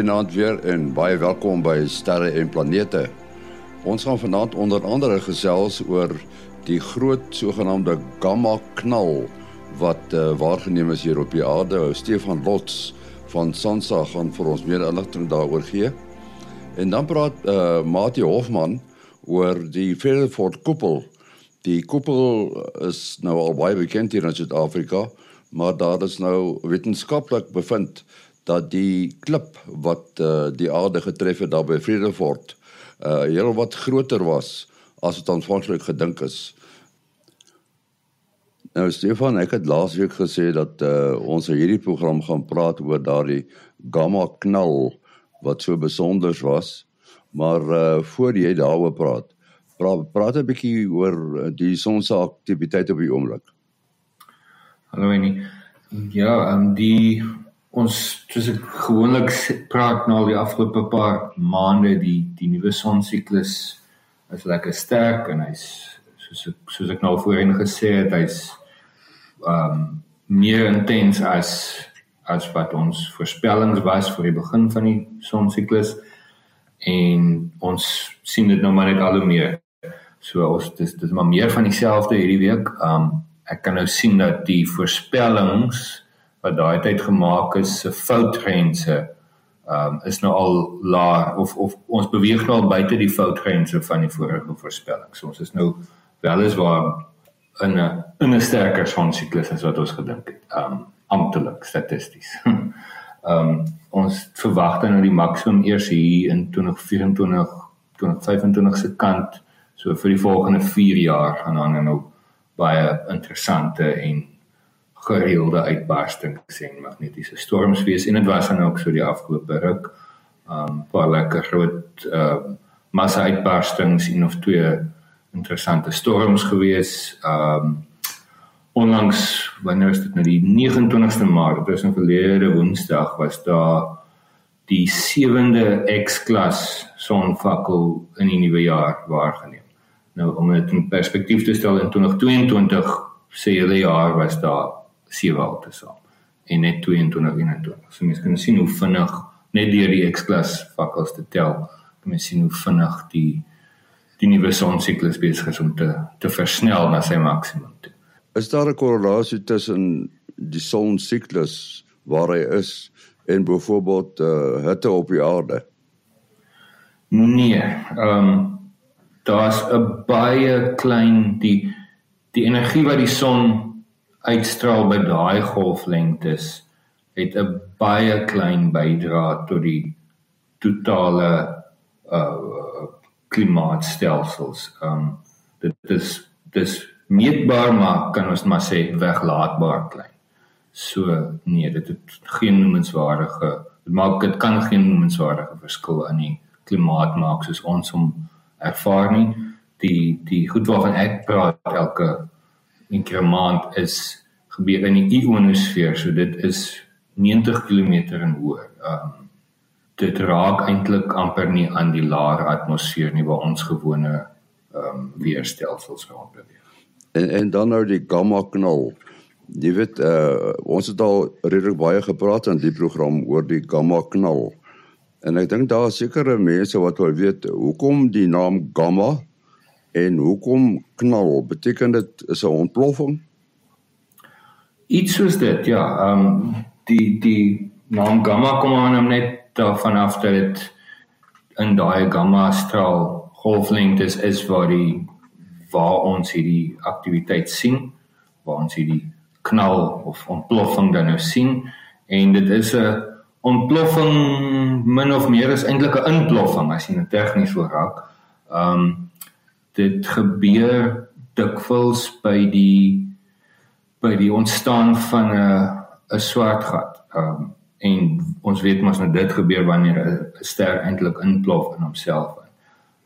goeienaand weer en baie welkom by Sterre en Planete. Ons gaan vanaand onder andere gesels oor die groot sogenaamde gamma knal wat uh, waargeneem is hier op die aarde. Stefan Lots van Sansa gaan vir ons meer inligting daaroor gee. En dan praat uh, Mati Hofman oor die Fairford koepel. Die koepel is nou al baie bekend hier in Suid-Afrika, maar daar is nou wetenskaplik bevind dat die klip wat uh, die aarde getref het daar by Vredefort uh heel wat groter was as wat aanvanklik gedink is. Nou Stefan, ek het laasweek gesê dat uh ons hierdie program gaan praat oor daardie gamma knal wat so besonder was. Maar uh voor jy daaroor praat, praat praat 'n bietjie oor die son se aktiwiteit op die oomblik. Hallo Annie. Ja, ehm um, die ons soos ek gewoonlik praat nou al die afgelope paar maande die die nuwe sonsiklus is lekker sterk en hy's soos ek soos ek nou voorheen gesê het hy's um meer intens as as wat ons voorspellings was vir die begin van die sonsiklus. En ons sien dit nou maar net al hoe meer. So ons dis dis maar meer van dieselfde hierdie week. Um ek kan nou sien dat die voorspellings wat daai tyd gemaak is se foutgrense um, is nou al laag of of ons beweeg nou al buite die foutgrense van die vorige voorspellings. Ons is nou weliswaar in 'n in 'n sterker sonsiklus as wat ons gedink het. Um, amptelik statisties. Um, ons verwag dan nou die maksimum eers hier in 2024 2025 se kant so vir die volgende 4 jaar gaan dan nou baie interessante en gereelde uitbarstings en magnetiese storms wees en dit was dan ook so die afgelope ruk. Um paar lekker groot uh massa uitbarstings en of twee interessante storms gewees. Um onlangs wanneer is dit nou die 29ste Maart, dit is 'n verlede Woensdag was daar die 7de X-klas sonvakkel in die nuwe jaar waargeneem. Nou om dit in perspektief te stel in 2022 sê hulle jaar was daar sewe halte saam en net 22 21. So mense kan sien hoe vinnig net deur die X-klas vakkels te tel, kan mens sien hoe vinnig die die nuwe sonsiklus besig is om te te versnel na sy maksimum toe. Is daar 'n korrelasie tussen die sonsiklus waar hy is en byvoorbeeld uh, hitte op die aarde? Nee, ehm um, daar's 'n baie klein die die energie wat die son uitstraal by daai golflengtes het 'n baie klein bydrae tot die totale uh klimaatstelsels. Um dit is dis meetbaar maar kan ons maar sê weglaatbaar klein. So nee, dit het geen noemenswaardige dit maak dit kan geen noemenswaardige verskil in die klimaat maak soos ons hom ervaar nie. Die die goed waarvan ek praat elke in Kremant is gebeur in die ionosfeer. So dit is 90 km in hoër. Um dit raak eintlik amper nie aan die laer atmosfeer nie waar ons gewone um weerstelsels rond beweeg. En en dan nou die gamma knal. Jy weet uh ons het al redelik baie gepraat in die program oor die gamma knal. En ek dink daar is sekere mense wat wil weet hoekom die naam gamma En hoekom knal? Beteken dit is 'n ontploffing? Iets soos dit, ja. Ehm um, die die naam gamma kom aan om net daarvan af dat dit in daai gamma straal golflengtes is waar die waar ons hierdie aktiwiteit sien, waar ons hierdie knal of ontploffing dan nou sien en dit is 'n ontploffing min of meer is eintlik 'n inploffing as jy dit tegnies wil raak. Ehm um, dit gebeur dikwels by die by die ontstaan van 'n 'n swart gat. Ehm um, en ons weet mos nou dit gebeur wanneer 'n ster eintlik inplof in homself.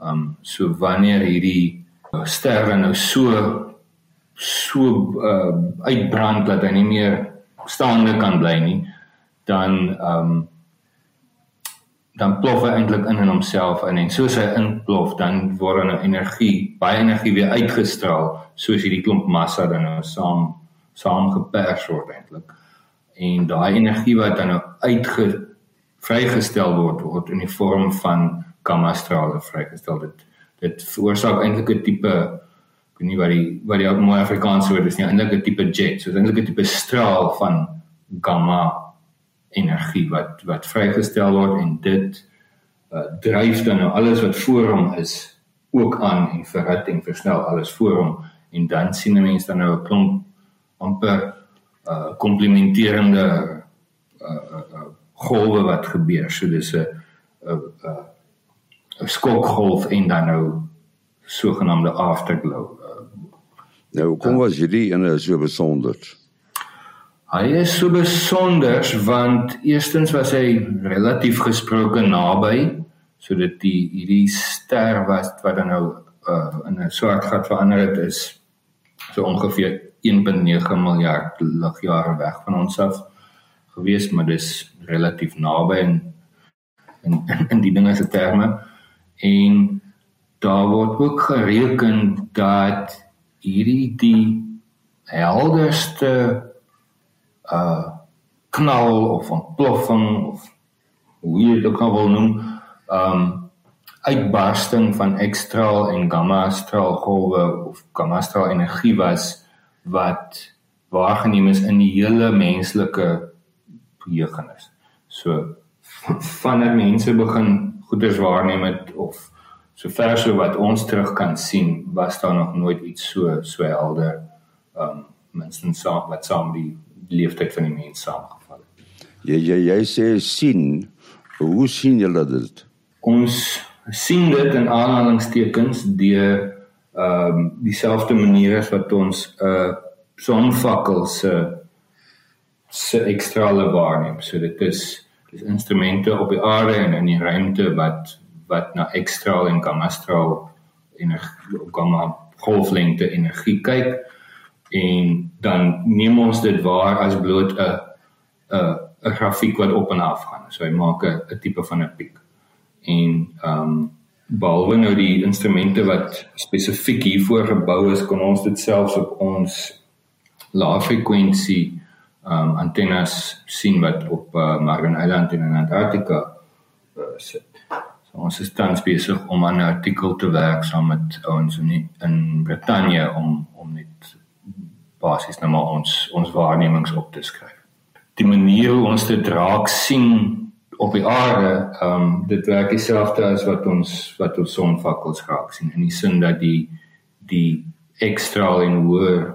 Ehm um, so wanneer hierdie ster nou so so uh, uitbrand dat hy nie meer staande kan bly nie, dan ehm um, dan plof hy eintlik in in homself in en soos hy inplof dan word dan energie, baie energie weer uitgestraal soos hierdie klomp massa dan nou saam saamgepers word eintlik. En daai energie wat dan nou uitge vrygestel word word in die vorm van gamma strale vrygestel. Dit dit veroorsaak eintlik 'n tipe ek weet nie wat die wat die mooi Afrikaans woord is nie, eintlik 'n tipe jet. So eintlik 'n tipe straal van gamma energie wat wat vrygestel word en dit uh, dryf dan nou alles wat voor hom is ook aan en verhit en versnel alles voor hom en dan sien 'n mens dan nou 'n klomp amper uh komplementerende uh, uh, uh golwe wat gebeur. So dis 'n 'n 'n skokgolf en dan nou sogenaamde afterglow. Nou kom was hierdie ene so besonder. Hy is so besonder want eerstens was hy relatief gesproke naby sodat die hierdie ster was wat dan nou uh, in 'n swart gat verander het is so ongeveer 1.9 miljard ligjare weg van ons af gewees, maar dis relatief naby in in in die dinge se terme. En daar word ook gereken dat hierdie die helderste uh knal of ontploffing of hoe jy dit kan wil noem um uitbarsting van ekstraal en gamma straal golwe of gamma straal energie was wat waargeneem is in die hele menslike geheugenis. So wanneer mense begin goeders waarneem het of sover so wat ons terug kan sien, was daar nog nooit iets so so helder um minstens saam wat saam die leeftyd van die mens saamgeval het. Jy jy jy sê sien, hoe sien julle dit? Ons sien dit in aanhalingstekens deur ehm um, dieselfde manier as wat ons 'n uh, sonvakkel se se ekstrale waarneem. So dit is dis instrumente op die aarde en in die ruimte wat wat na ekstraal en gamma straal energie op gamma golflengte energie kyk en dan neem ons dit waar as bloot 'n 'n 'n grafiek wat op en af gaan. So hy maak 'n tipe van 'n piek. En ehm um, behalwe nou die instrumente wat spesifiek hiervoor gebou is, kon ons dit selfs op ons lae frekwensie um antennes sien wat op uh, Marvin Island in Antarktika uh, sit. So ons is tans besig om aan 'n artikel te werk saam met ouens in in Brittanje om om net basies nou maar ons ons waarnemings op te skryf. Die manier hoe ons dit raak sien op die aarde, um dit werk dieselfde as wat ons wat ons sonvakkels raak sien in die sin dat die die ekstraal en hoër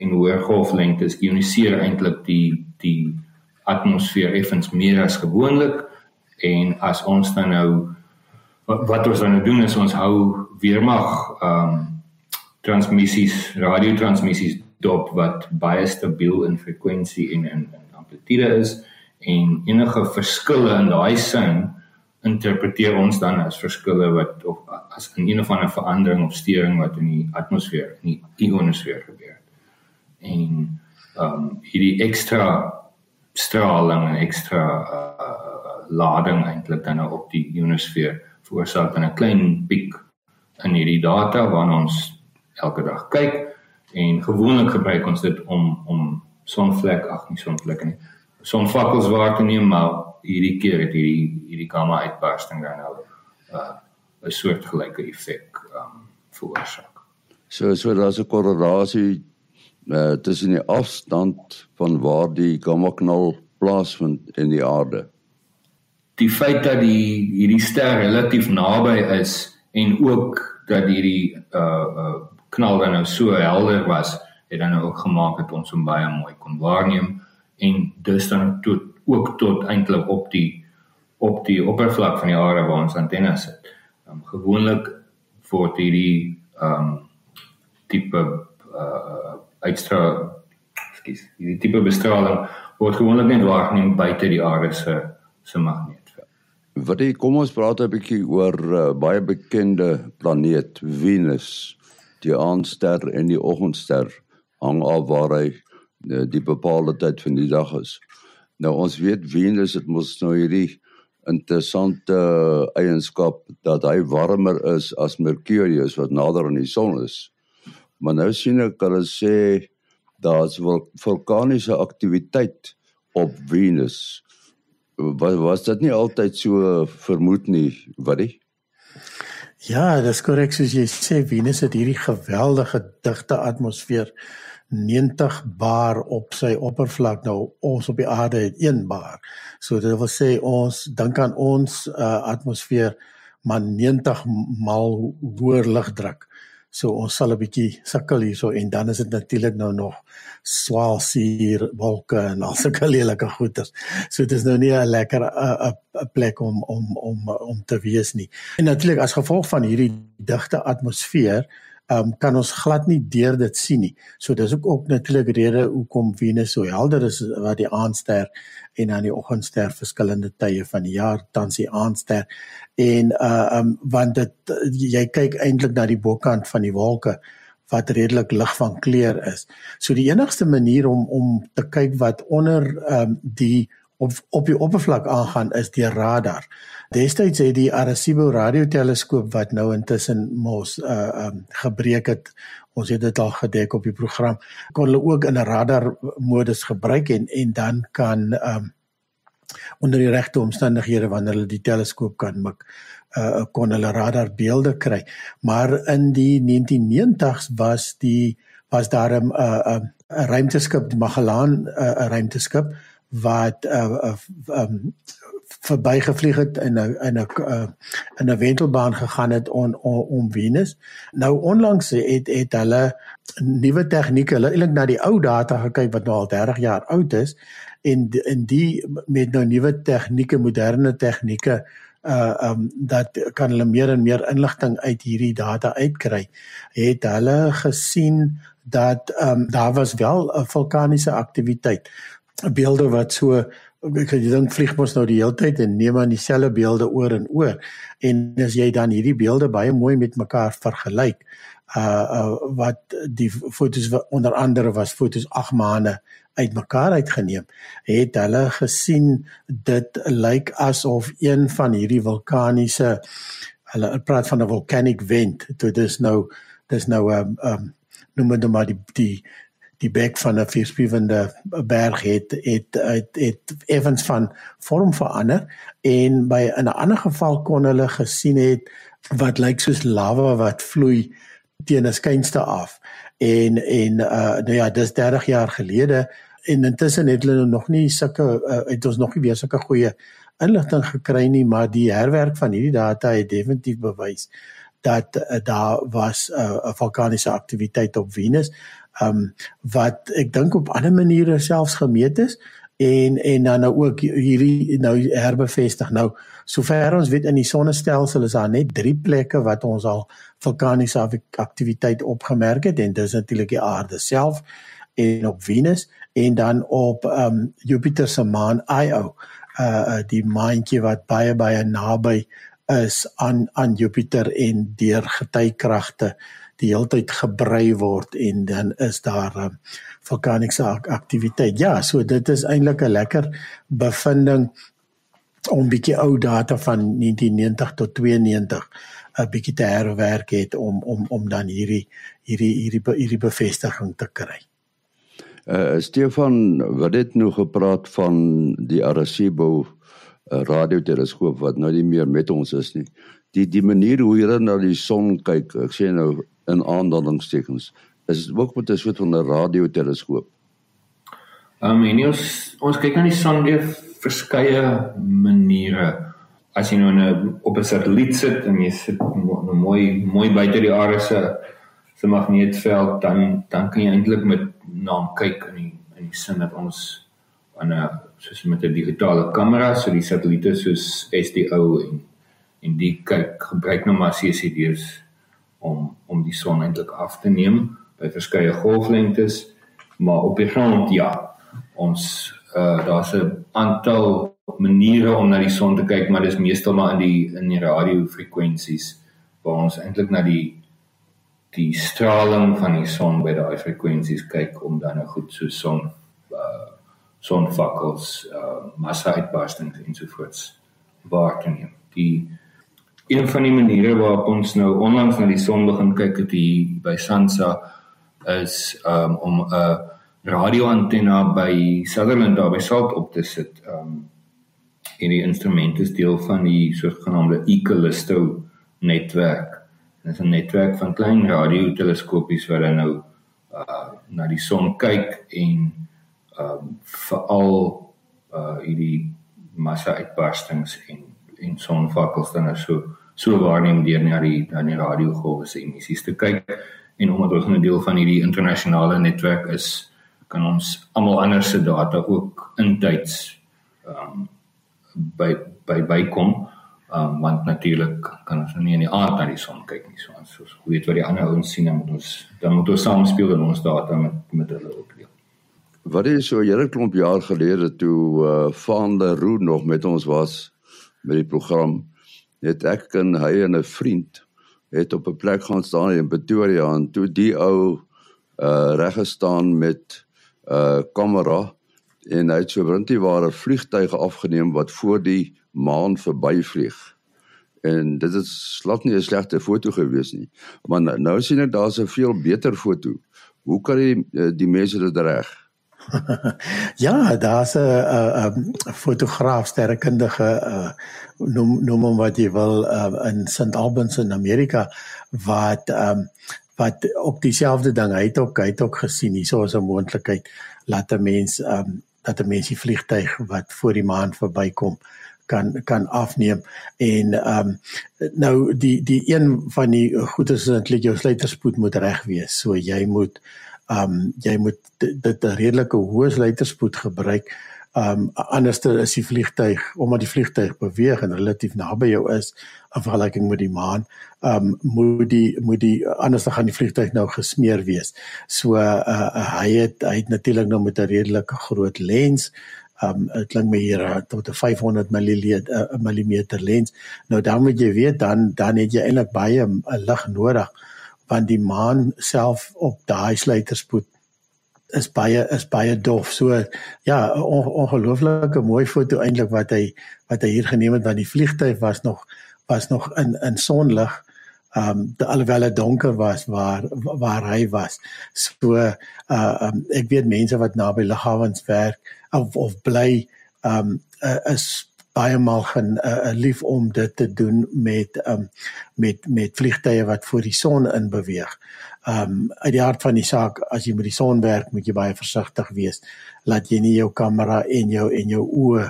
en hoër golflengtes ioniseer eintlik die die atmosfeer effens meer as gewoonlik en as ons dan nou wat ons dan nou doen is ons hou weermag ehm um, transmissies radiotransmissies dop wat baie stabiel in frekwensie en in, in amplitude is en enige verskille in daai sein interpreteer ons dan as verskille wat of as 'n een of ander verandering of steuring wat in die atmosfeer in die ionosfeer gebeur. En ehm um, hierdie ekstra straling en ekstra uh, lading eintlik dan op die ionosfeer veroorsaak dan 'n klein piek in hierdie data waarna ons elke dag kyk en gewoonlik gebruik ons dit om om sonvlek ag nie sonvlekke nie sonvakkels waar te neem maar hierdie keer het hierdie hierdie gamma uitbarsting dan nou uh, 'n soort gelyke effek um, veroorsaak. So so daar's 'n korrelasie uh, tussen die afstand van waar die gamma knal plaasvind in die aarde. Die feit dat die hierdie ster relatief naby is en ook dat hierdie uh uh knal dan nou so helder was, het dan ook gemaak dat ons hom baie mooi kon waarneem en dus dan tot ook tot eintlik op die op die oppervlak van die aarde waar ons antenne sit. Um, gewoonlik word hierdie um tipe uh uitstraal skus hierdie tipe bestraling word gewoonlik net waargeneem buite die aarde se se magnetveld. Wat ek kom ons praat 'n bietjie oor uh, baie bekende planeet Venus, die aandster en die oggendster hang af waar hy uh, die bepaalde tyd van die dag is. Nou ons weet Venus het mos nou hierdie interessante eienskap dat hy warmer is as Mercurius wat nader aan die son is. Maar nou sien ek hulle sê daar's vulkaniese aktiwiteit op Venus. was, was dit nie altyd so vermoed nie, wat die? Ja, dis korrek soos jy sê Venus het hierdie geweldige digte atmosfeer 90 bar op sy oppervlak nou ons op die aarde het 1 bar. So dit wil sê ons dink aan ons uh, atmosfeer maar 90 maal hoër lugdruk. So ons sal 'n bietjie sukkel hierso en dan is dit natuurlik nou nog swaalsuur wolke en al sulke lelike goeters. So dit is nou nie 'n lekker 'n plek om om om om te wees nie. En natuurlik as gevolg van hierdie digte atmosfeer um, kan ons glad nie deur dit sien nie. So dis ook ook natuurlik rede hoekom Venus so helder is wat die aandster en dan die oggendster verskillende tye van die jaar tans die aandster en uh um want dit jy kyk eintlik na die bokant van die wolke wat redelik lig van kleur is. So die enigste manier om om te kyk wat onder um die op op die oppervlak aangaan is deur radar. Destyds het die Arecibo radioteleskoop wat nou intussen mos uh um gebreek het. Ons het dit al gedek op die program. Kon hulle ook in 'n radar modus gebruik en en dan kan um onder die regte omstandighede wanneer hulle die teleskoop kan mik uh kon hulle radar beelde kry. Maar in die 1990s was die was daar 'n 'n 'n ruimteskip, die Magellan 'n uh, ruimteskip wat uh, uh um verbygevlieg het in 'n in 'n uh, in 'n wentelbaan gegaan het on, on, om Venus. Nou onlangs het het hulle nuwe tegnieke, hulle eintlik na die ou data gekyk wat nou al 30 jaar oud is en in die met nou nuwe tegnieke, moderne tegnieke uh um dat kan hulle meer en meer inligting uit hierdie data uitkry. Het hulle gesien dat um daar was wel 'n vulkaniese aktiwiteit beelde wat so ek dink vlieg mos nou die hele tyd en neem aan dieselfde beelde oor en oor. En as jy dan hierdie beelde baie mooi met mekaar vergelyk uh, uh wat die fotos onder andere was fotos 8 maande uitmekaar uitgeneem het hulle gesien dit lyk asof een van hierdie vulkaniese hulle praat van 'n volcanic vent. Dit is nou dis nou 'n um, um, noem dit maar die die die bek van 'n vierspiewende berg het het het, het effens van vorm verander en by in 'n ander geval kon hulle gesien het wat lyk soos lava wat vloei teen 'n skynste af. En en uh nou ja dis 30 jaar gelede en intussen het hulle nog nie sulke uh, het ons nog nie weer sulke goeie inligting gekry nie maar die herwerk van hierdie data het definitief bewys dat uh, daar was 'n uh, vulkaniese aktiwiteit op Venus um wat ek dink op ander maniere selfs gemeet is en en dan nou ook hierdie nou herbevestig. Nou sover ons weet in die sonnestelsel is daar net 3 plekke wat ons al vulkaniese aktiwiteit opgemerk het en dis natuurlik die aarde self en op Venus en dan op um Jupiter se maan Io uh die maantjie wat baie baie naby is aan aan Jupiter en deur getykragte die heeltyd gebrei word en dan is daar um, vulkaniese aktiwiteit. Ja, so dit is eintlik 'n lekker bevinding om bietjie ou data van 1990 tot 92 'n bietjie te herwerk het om om om dan hierdie hierdie hierdie hierdie bevestiging te kry. Uh Stefan, wat het nou gepraat van die Arecibo uh, radioteleskoop wat nou nie meer met ons is nie. Die die manier hoe jy na die son kyk, ek sê nou in aanhalingstekens is ook met 'n soort van 'n radioteleskoop. Ehm um, en ons ons kyk na die son deur verskeie maniere. As jy nou 'n op 'n satelliet sit en jy sit nou mooi mooi buite die aarde se se magneetveld dan dan kan jy eintlik met naam kyk in die in die sin dat ons aan 'n soos met 'n digitale kamera so die satelliete soos SDO en en die kyk gebruik nou maar CCD's om om die son eintlik af te neem by verskeie golflengtes maar op die grond ja ons uh, daar's 'n aantal maniere om na die son te kyk maar dis meestal maar in die in die radiofrekwensies waar ons eintlik na die die straling van die son by daai frekwensies kyk om dan nou goed so son uh, sonvakkels uh, massa uitbarstings ensovoorts waar te neem. Die een van die maniere waarop ons nou onlangs na die son begin kyk het hier by Sansa is um, om 'n radioantenna by Sutherland daar by Salt op te sit. Um en die instrument is deel van die sogenaamde Ecalisto netwerk. Dit is 'n netwerk van klein radioteleskopies wat dan nou uh na die son kyk en um veral uh hierdie massa uitbarstings en en sonvakkels dan nou so so waarneem deur na die na die radiogolwe se emissies te kyk. En omdat ons 'n deel van hierdie internasionale netwerk is kan ons almal anders se data ook intyds um by by bykom. Um want natuurlik kan ons nou nie in die aand na die son kyk nie. So ons so weet wat die ander ouens sien dan moet ons dan moet ons saam speel en ons data met met hulle ook deel. Wat is so 'n hele klomp jaar gelede toe uh Van der Roe nog met ons was met die program het ek en hy en 'n vriend het op 'n plek gaan staan in Pretoria en toe die ou uh reg gestaan met 'n uh, kamera en hy het so 'n windtiewaar vliegtuig afgeneem wat voor die maan verbyvlieg. En dit is glad nie 'n slegte foto gewees nie. Maar nou, nou sien ek daar's 'n veel beter foto. Hoe kan die eh, die mense dit reg? Ja, daar's 'n 'n fotograaf, sterrekundige uh, noem noem hom wat jy wil uh, in St Albans in Amerika wat um, wat op dieselfde ding hy het ook hy het ook gesien hierso is 'n moontlikheid laat 'n mens um, dat 'n mens die vliegtyg wat voor die maan verbykom kan kan afneem en ehm um, nou die die een van die goedes is eintlik jou sluiterspoed moet reg wees. So jy moet um, jy moet dit 'n redelike hoë sluiterspoed gebruik. Ehm um, anderste is die vliegtyg omdat die vliegtyg beweeg en relatief naby jou is vergelyking met die maan, ehm um, moet die moet die anderste gaan die vliegtyg nou gesmeer wees. So uh, uh, hy het hy het natuurlik nou met 'n redelike groot lens um dit klink my hier uh, tot 'n 500 mm lens. Nou dan moet jy weet dan dan het jy eintlik baie uh, lig nodig want die maan self op daai sluiterspoed is baie is baie dof. So ja, on, ongelooflike mooi foto eintlik wat hy wat hy hier geneem het want die vliegtyg was nog was nog in in sonlig. Um alhoewel dit donker was waar waar hy was. So uh um, ek weet mense wat naby lughawens werk of of bly um uh, is baie maal gaan uh, lief om dit te doen met um met met vliegtye wat voor die son in beweeg. Um uit die hart van die saak as jy met die son werk, moet jy baie versigtig wees. Laat jy nie jou kamera en jou en jou oë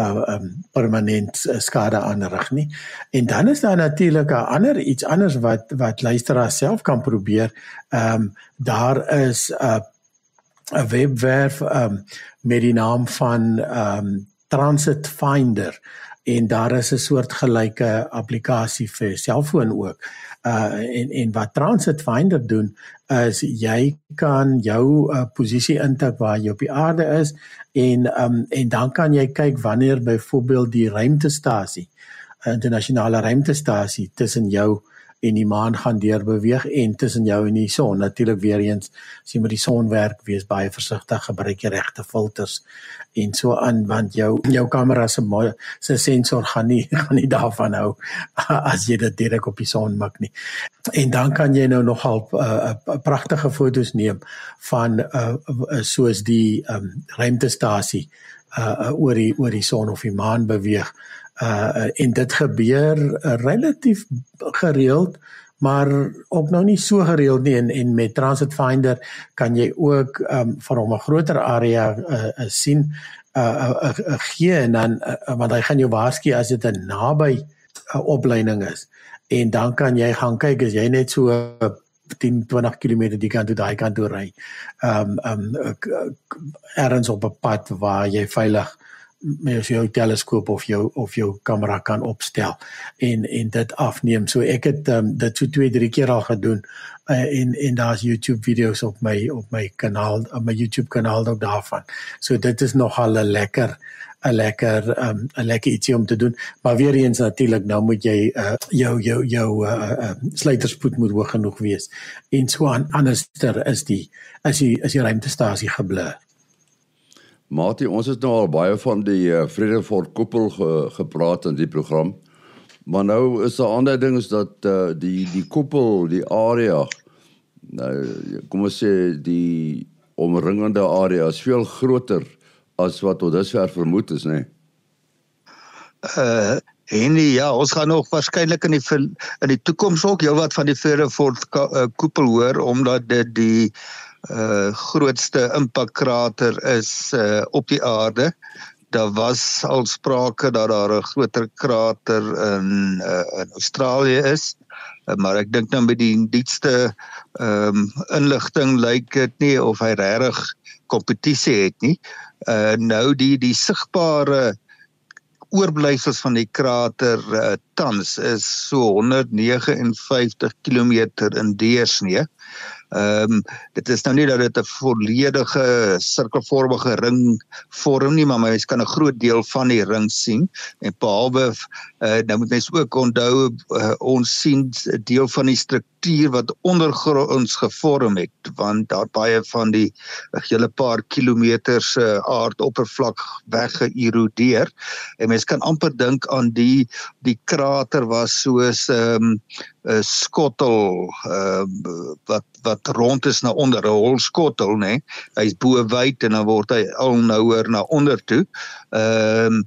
uh um permanent uh, skade aanrig nie. En dan is daar natuurlik 'n ander iets anders wat wat luisteraars self kan probeer. Um daar is 'n uh, 'n webwerf um, met die naam van um, Transit Finder en daar is 'n soort gelyke applikasie vir selfoon ook. Uh en en wat Transit Finder doen is jy kan jou uh, posisie intik waar jy op die aarde is en um en dan kan jy kyk wanneer byvoorbeeld die ruimtestasie internasionale ruimtestasie tussen jou en die maan gaan deur beweeg en tussen jou en die son. Natuurlik weer eens as jy met die son werk wees baie versigtig gebruik jy regte filters en so aan want jou jou kamera se se sensor gaan nie gaan nie daarvan hou as jy dit direk op die son maak nie. En dan kan jy nou nogal 'n uh, uh, pragtige fotos neem van uh, soos die um, ruimtestasie uh, oor die oor die son of die maan beweeg uh en dit gebeur uh, relatief gereeld maar ook nou nie so gereeld nie en en met Transit Finder kan jy ook um van hom 'n groter area uh, uh, sien uh, uh, uh, uh gee en dan uh, want hy gaan jou waarsku as dit 'n naby uh, opleiding is en dan kan jy gaan kyk as jy net so 10 20 km die kant toe daai kant toe ry. Um um ergens op 'n pad waar jy veilig met jou teleskoop of jou of jou kamera kan opstel en en dit afneem. So ek het um, dit so 2, 3 keer al gedoen uh, en en daar's YouTube video's op my op my kanaal, op my YouTube kanaal ook daarvan. So dit is nogal 'n lekker 'n lekker um, 'n lekker ietsie om te doen. Maar weer eens natuurlik nou moet jy uh, jou jou jou uh, uh, sluiterspoed moet hoog genoeg wees. En so aan anderster is die as jy as jy ruimtestasie geblur. Matie, ons het nou al baie van die uh, Vredefort koepel ge, gepraat in die program. Maar nou is daar ander dinge dat uh, die die koepel, die area nou kom ons sê die omringende area is veel groter as wat tot dusver vermoed is, né? Nee? Uh en ja, ons gaan nog waarskynlik in die in die toekoms ook heelwat van die Vredefort koepel hoor omdat dit die uh grootste impakkrater is uh op die aarde. Daar was al sprake dat daar 'n groter krater in uh, in Australië is. Uh, maar ek dink nou met die nuutste ehm um, inligting lyk dit nie of hy regtig kompetisie het nie. Uh nou die die sigbare oorblyfsels van die krater uh, tans is so 159 km in deursnee. Ehm um, dit is nou nie dat dit 'n volledige sirkelvormige ring vorm nie, maar mens kan 'n groot deel van die ring sien. En behalwe uh, nou moet mens ook onthou uh, ons sien 'n deel van die struktuur wat ondergronds gevorm het, want daar baie van die hele paar kilometers uh, aardoppervlak weggeërodeer. En mens kan amper dink aan die die krater was soos ehm um, 'n skottel uh, wat wat rond is na onder 'n holskottel nê. Hy's bo wyd en dan word hy al nouer na onder toe. Ehm um,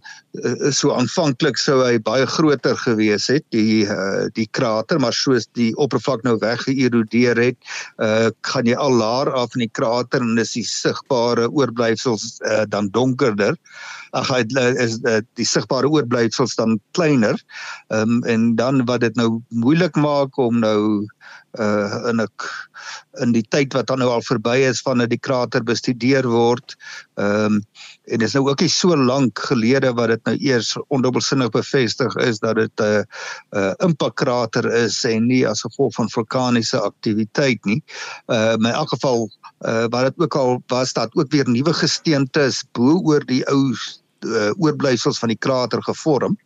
so aanvanklik sou hy baie groter gewees het die uh, die krater, maar soos die oppervlak nou weggeërodeer het, uh, gaan jy al laer af in die krater en dis die sigbare oorblyfsels uh, dan donkerder ag hy is uh, die sigbare oorblyfsels dan kleiner. Um, en dan wat dit nou moeilik maak om nou uh in ek in die tyd wat dan nou al verby is van dat die krater bestudeer word. Ehm um, en dit is nou ook nie so lank gelede wat dit nou eers ondubbelsinnig bevestig is dat dit 'n uh, uh, impakkrater is en nie as gevolg van vulkaniese aktiwiteit nie. Uh in elk geval uh wat dit ook al was dat ook weer nuwe gesteente is bo oor die ou uh, oorblyfsels van die krater gevorm.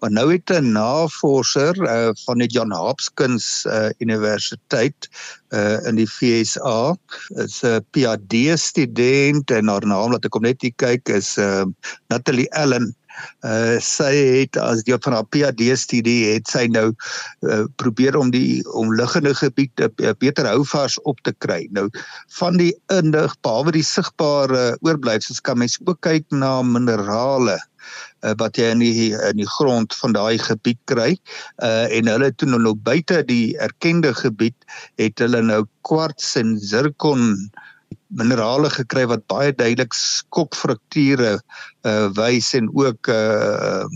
Maar nou het 'n navorser uh, van die John Hopkins uh, Universiteit uh, in die FSA, is 'n PhD student en haar naam laat ek hom net kyk is uh, Natalie Allen uh sy het as deel van haar PhD studie het sy nou uh, probeer om die omliggende gebied uh, beter houvas op te kry. Nou van die indig behalwe die sigbare oorblyfsels kan mens ook kyk na minerale uh, wat jy in die in die grond van daai gebied kry. Uh en hulle toe nou buite die erkende gebied het hulle nou kwarts en zirkon uh minerale gekry wat baie duidelik skokfrakture uh wys en ook uh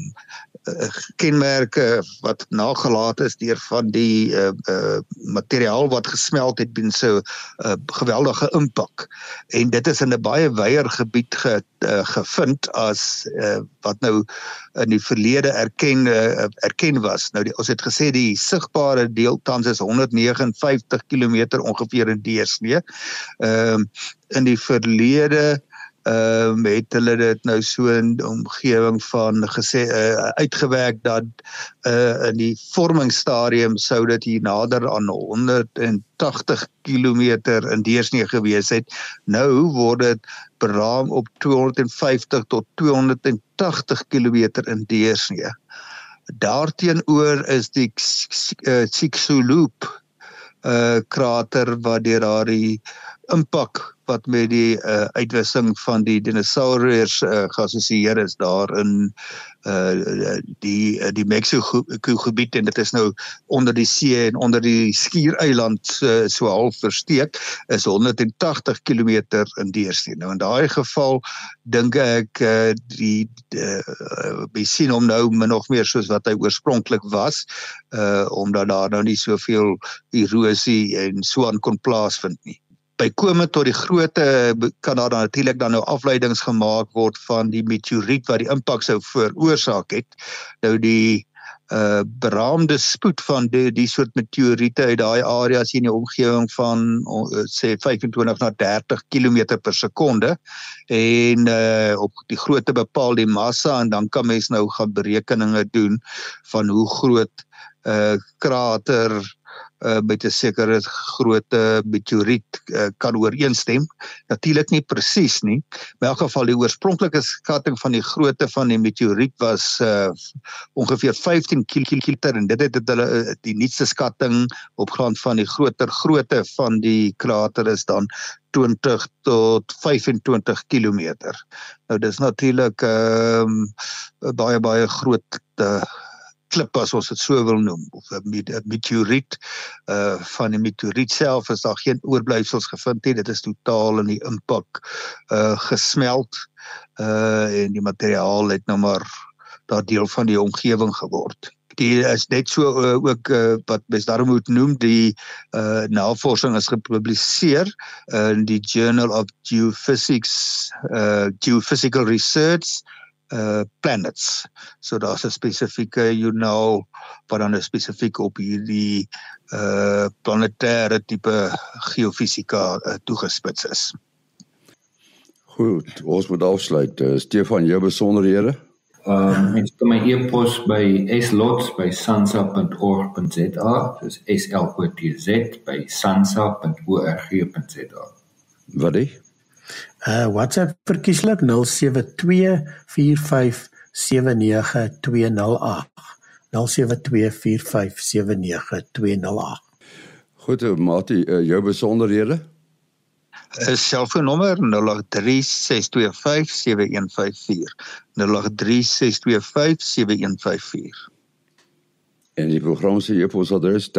uh, kenmerke wat nagelaat is deur van die uh, uh materiaal wat gesmelt het binne so 'n uh, geweldige impak. En dit is in 'n baie wyeer gebied ge, uh, gevind as uh, wat nou in die verlede erken uh, erken was. Nou die, ons het gesê die sigbare deel tans is 159 km ongeveer in deursnee. Ehm uh, in die verlede ehm um, het hulle dit nou so in omgewing van gesê uh, uitgewerk dat uh, in die vormingsstadium sou dit hier nader aan 180 km in deursnee gewees het. Nou word dit beraam op 250 tot 280 km in deursnee. Daarteenoor is die Chicxulub uh, krater wat deur daardie impak wat met die uh, uitwissing van die dinosourus uh, geassosieer is daar in uh, die uh, die Mexico gebied en dit is nou onder die see en onder die skiereiland uh, so half versteek is 180 km in deursteen. Nou in daai geval dink ek uh, die uh, besien hom nou min of meer soos wat hy oorspronklik was uh, omdat daar nou nie soveel erosie en so aan kon plaasvind nie bykomend tot die grootte kan daar natuurlik dan nou afleidings gemaak word van die meteoriet wat die impak sou veroorsaak het. Nou die uh beraamde spoed van die die soort meteoriete uit daai areas in die omgewing van uh, sê 25 na 30 km per sekonde en uh op die grootte bepaal die massa en dan kan mens nou gaan berekeninge doen van hoe groot uh krater uh, met 'n sekere grootte meteoriet uh, kan ooreenstem. Natuurlik nie presies nie. In elk geval die oorspronklike skatting van die grootte van die meteoriet was uh, ongeveer 15 km en dit het hulle uh, die nuutste skatting op grond van die groter grootte van die krater is dan 20 tot 25 km. Nou dis natuurlik 'n um, baie baie groot uh, klip as ons dit so wil noem of 'n meteoriet uh van die meteoriet self is daar geen oorblyfsels gevind nie. Dit is totaal in die impak uh gesmelt uh en die materiaal het nou maar daar deel van die omgewing geword. Die is net so uh, ook uh, wat mens daarom moet noem die uh, navorsing is gepubliseer in die Journal of Geophysics uh, Geophysical Research uh planets. So daar's 'n spesifieke you know wat dan spesifiek op hierdie uh planetêre tipe geofisika uh, toegespits is. Goed, ons moet afsluit. Uh, Stefan, jou besonderhede? Ehm um, mens kan my e-pos by slots@sansa.org.za, dis S L O T Z by sansa.org.za. Wat is? Uh WhatsApp verkieslik 0724579208. 0724579208. Goed, eh, Mati, uh, jou besonderhede? is selfoonnommer 0836257154 0836257154 en die program se e-posadres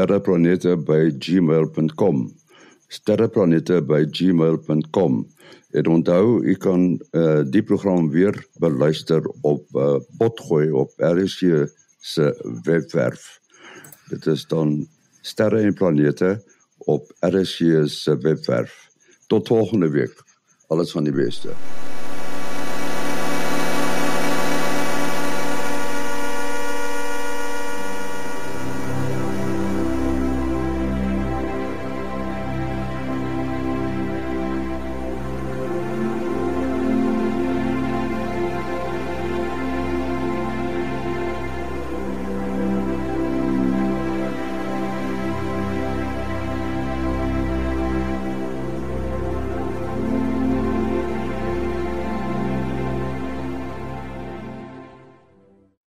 sterreplanete@gmail.com sterreplanete@gmail.com en onthou u kan uh, die program weer beluister op uh, potgooi op RSG se webwerf dit is dan sterre en planete op RSG se webwerf Tot volgende week. Alles van die beste.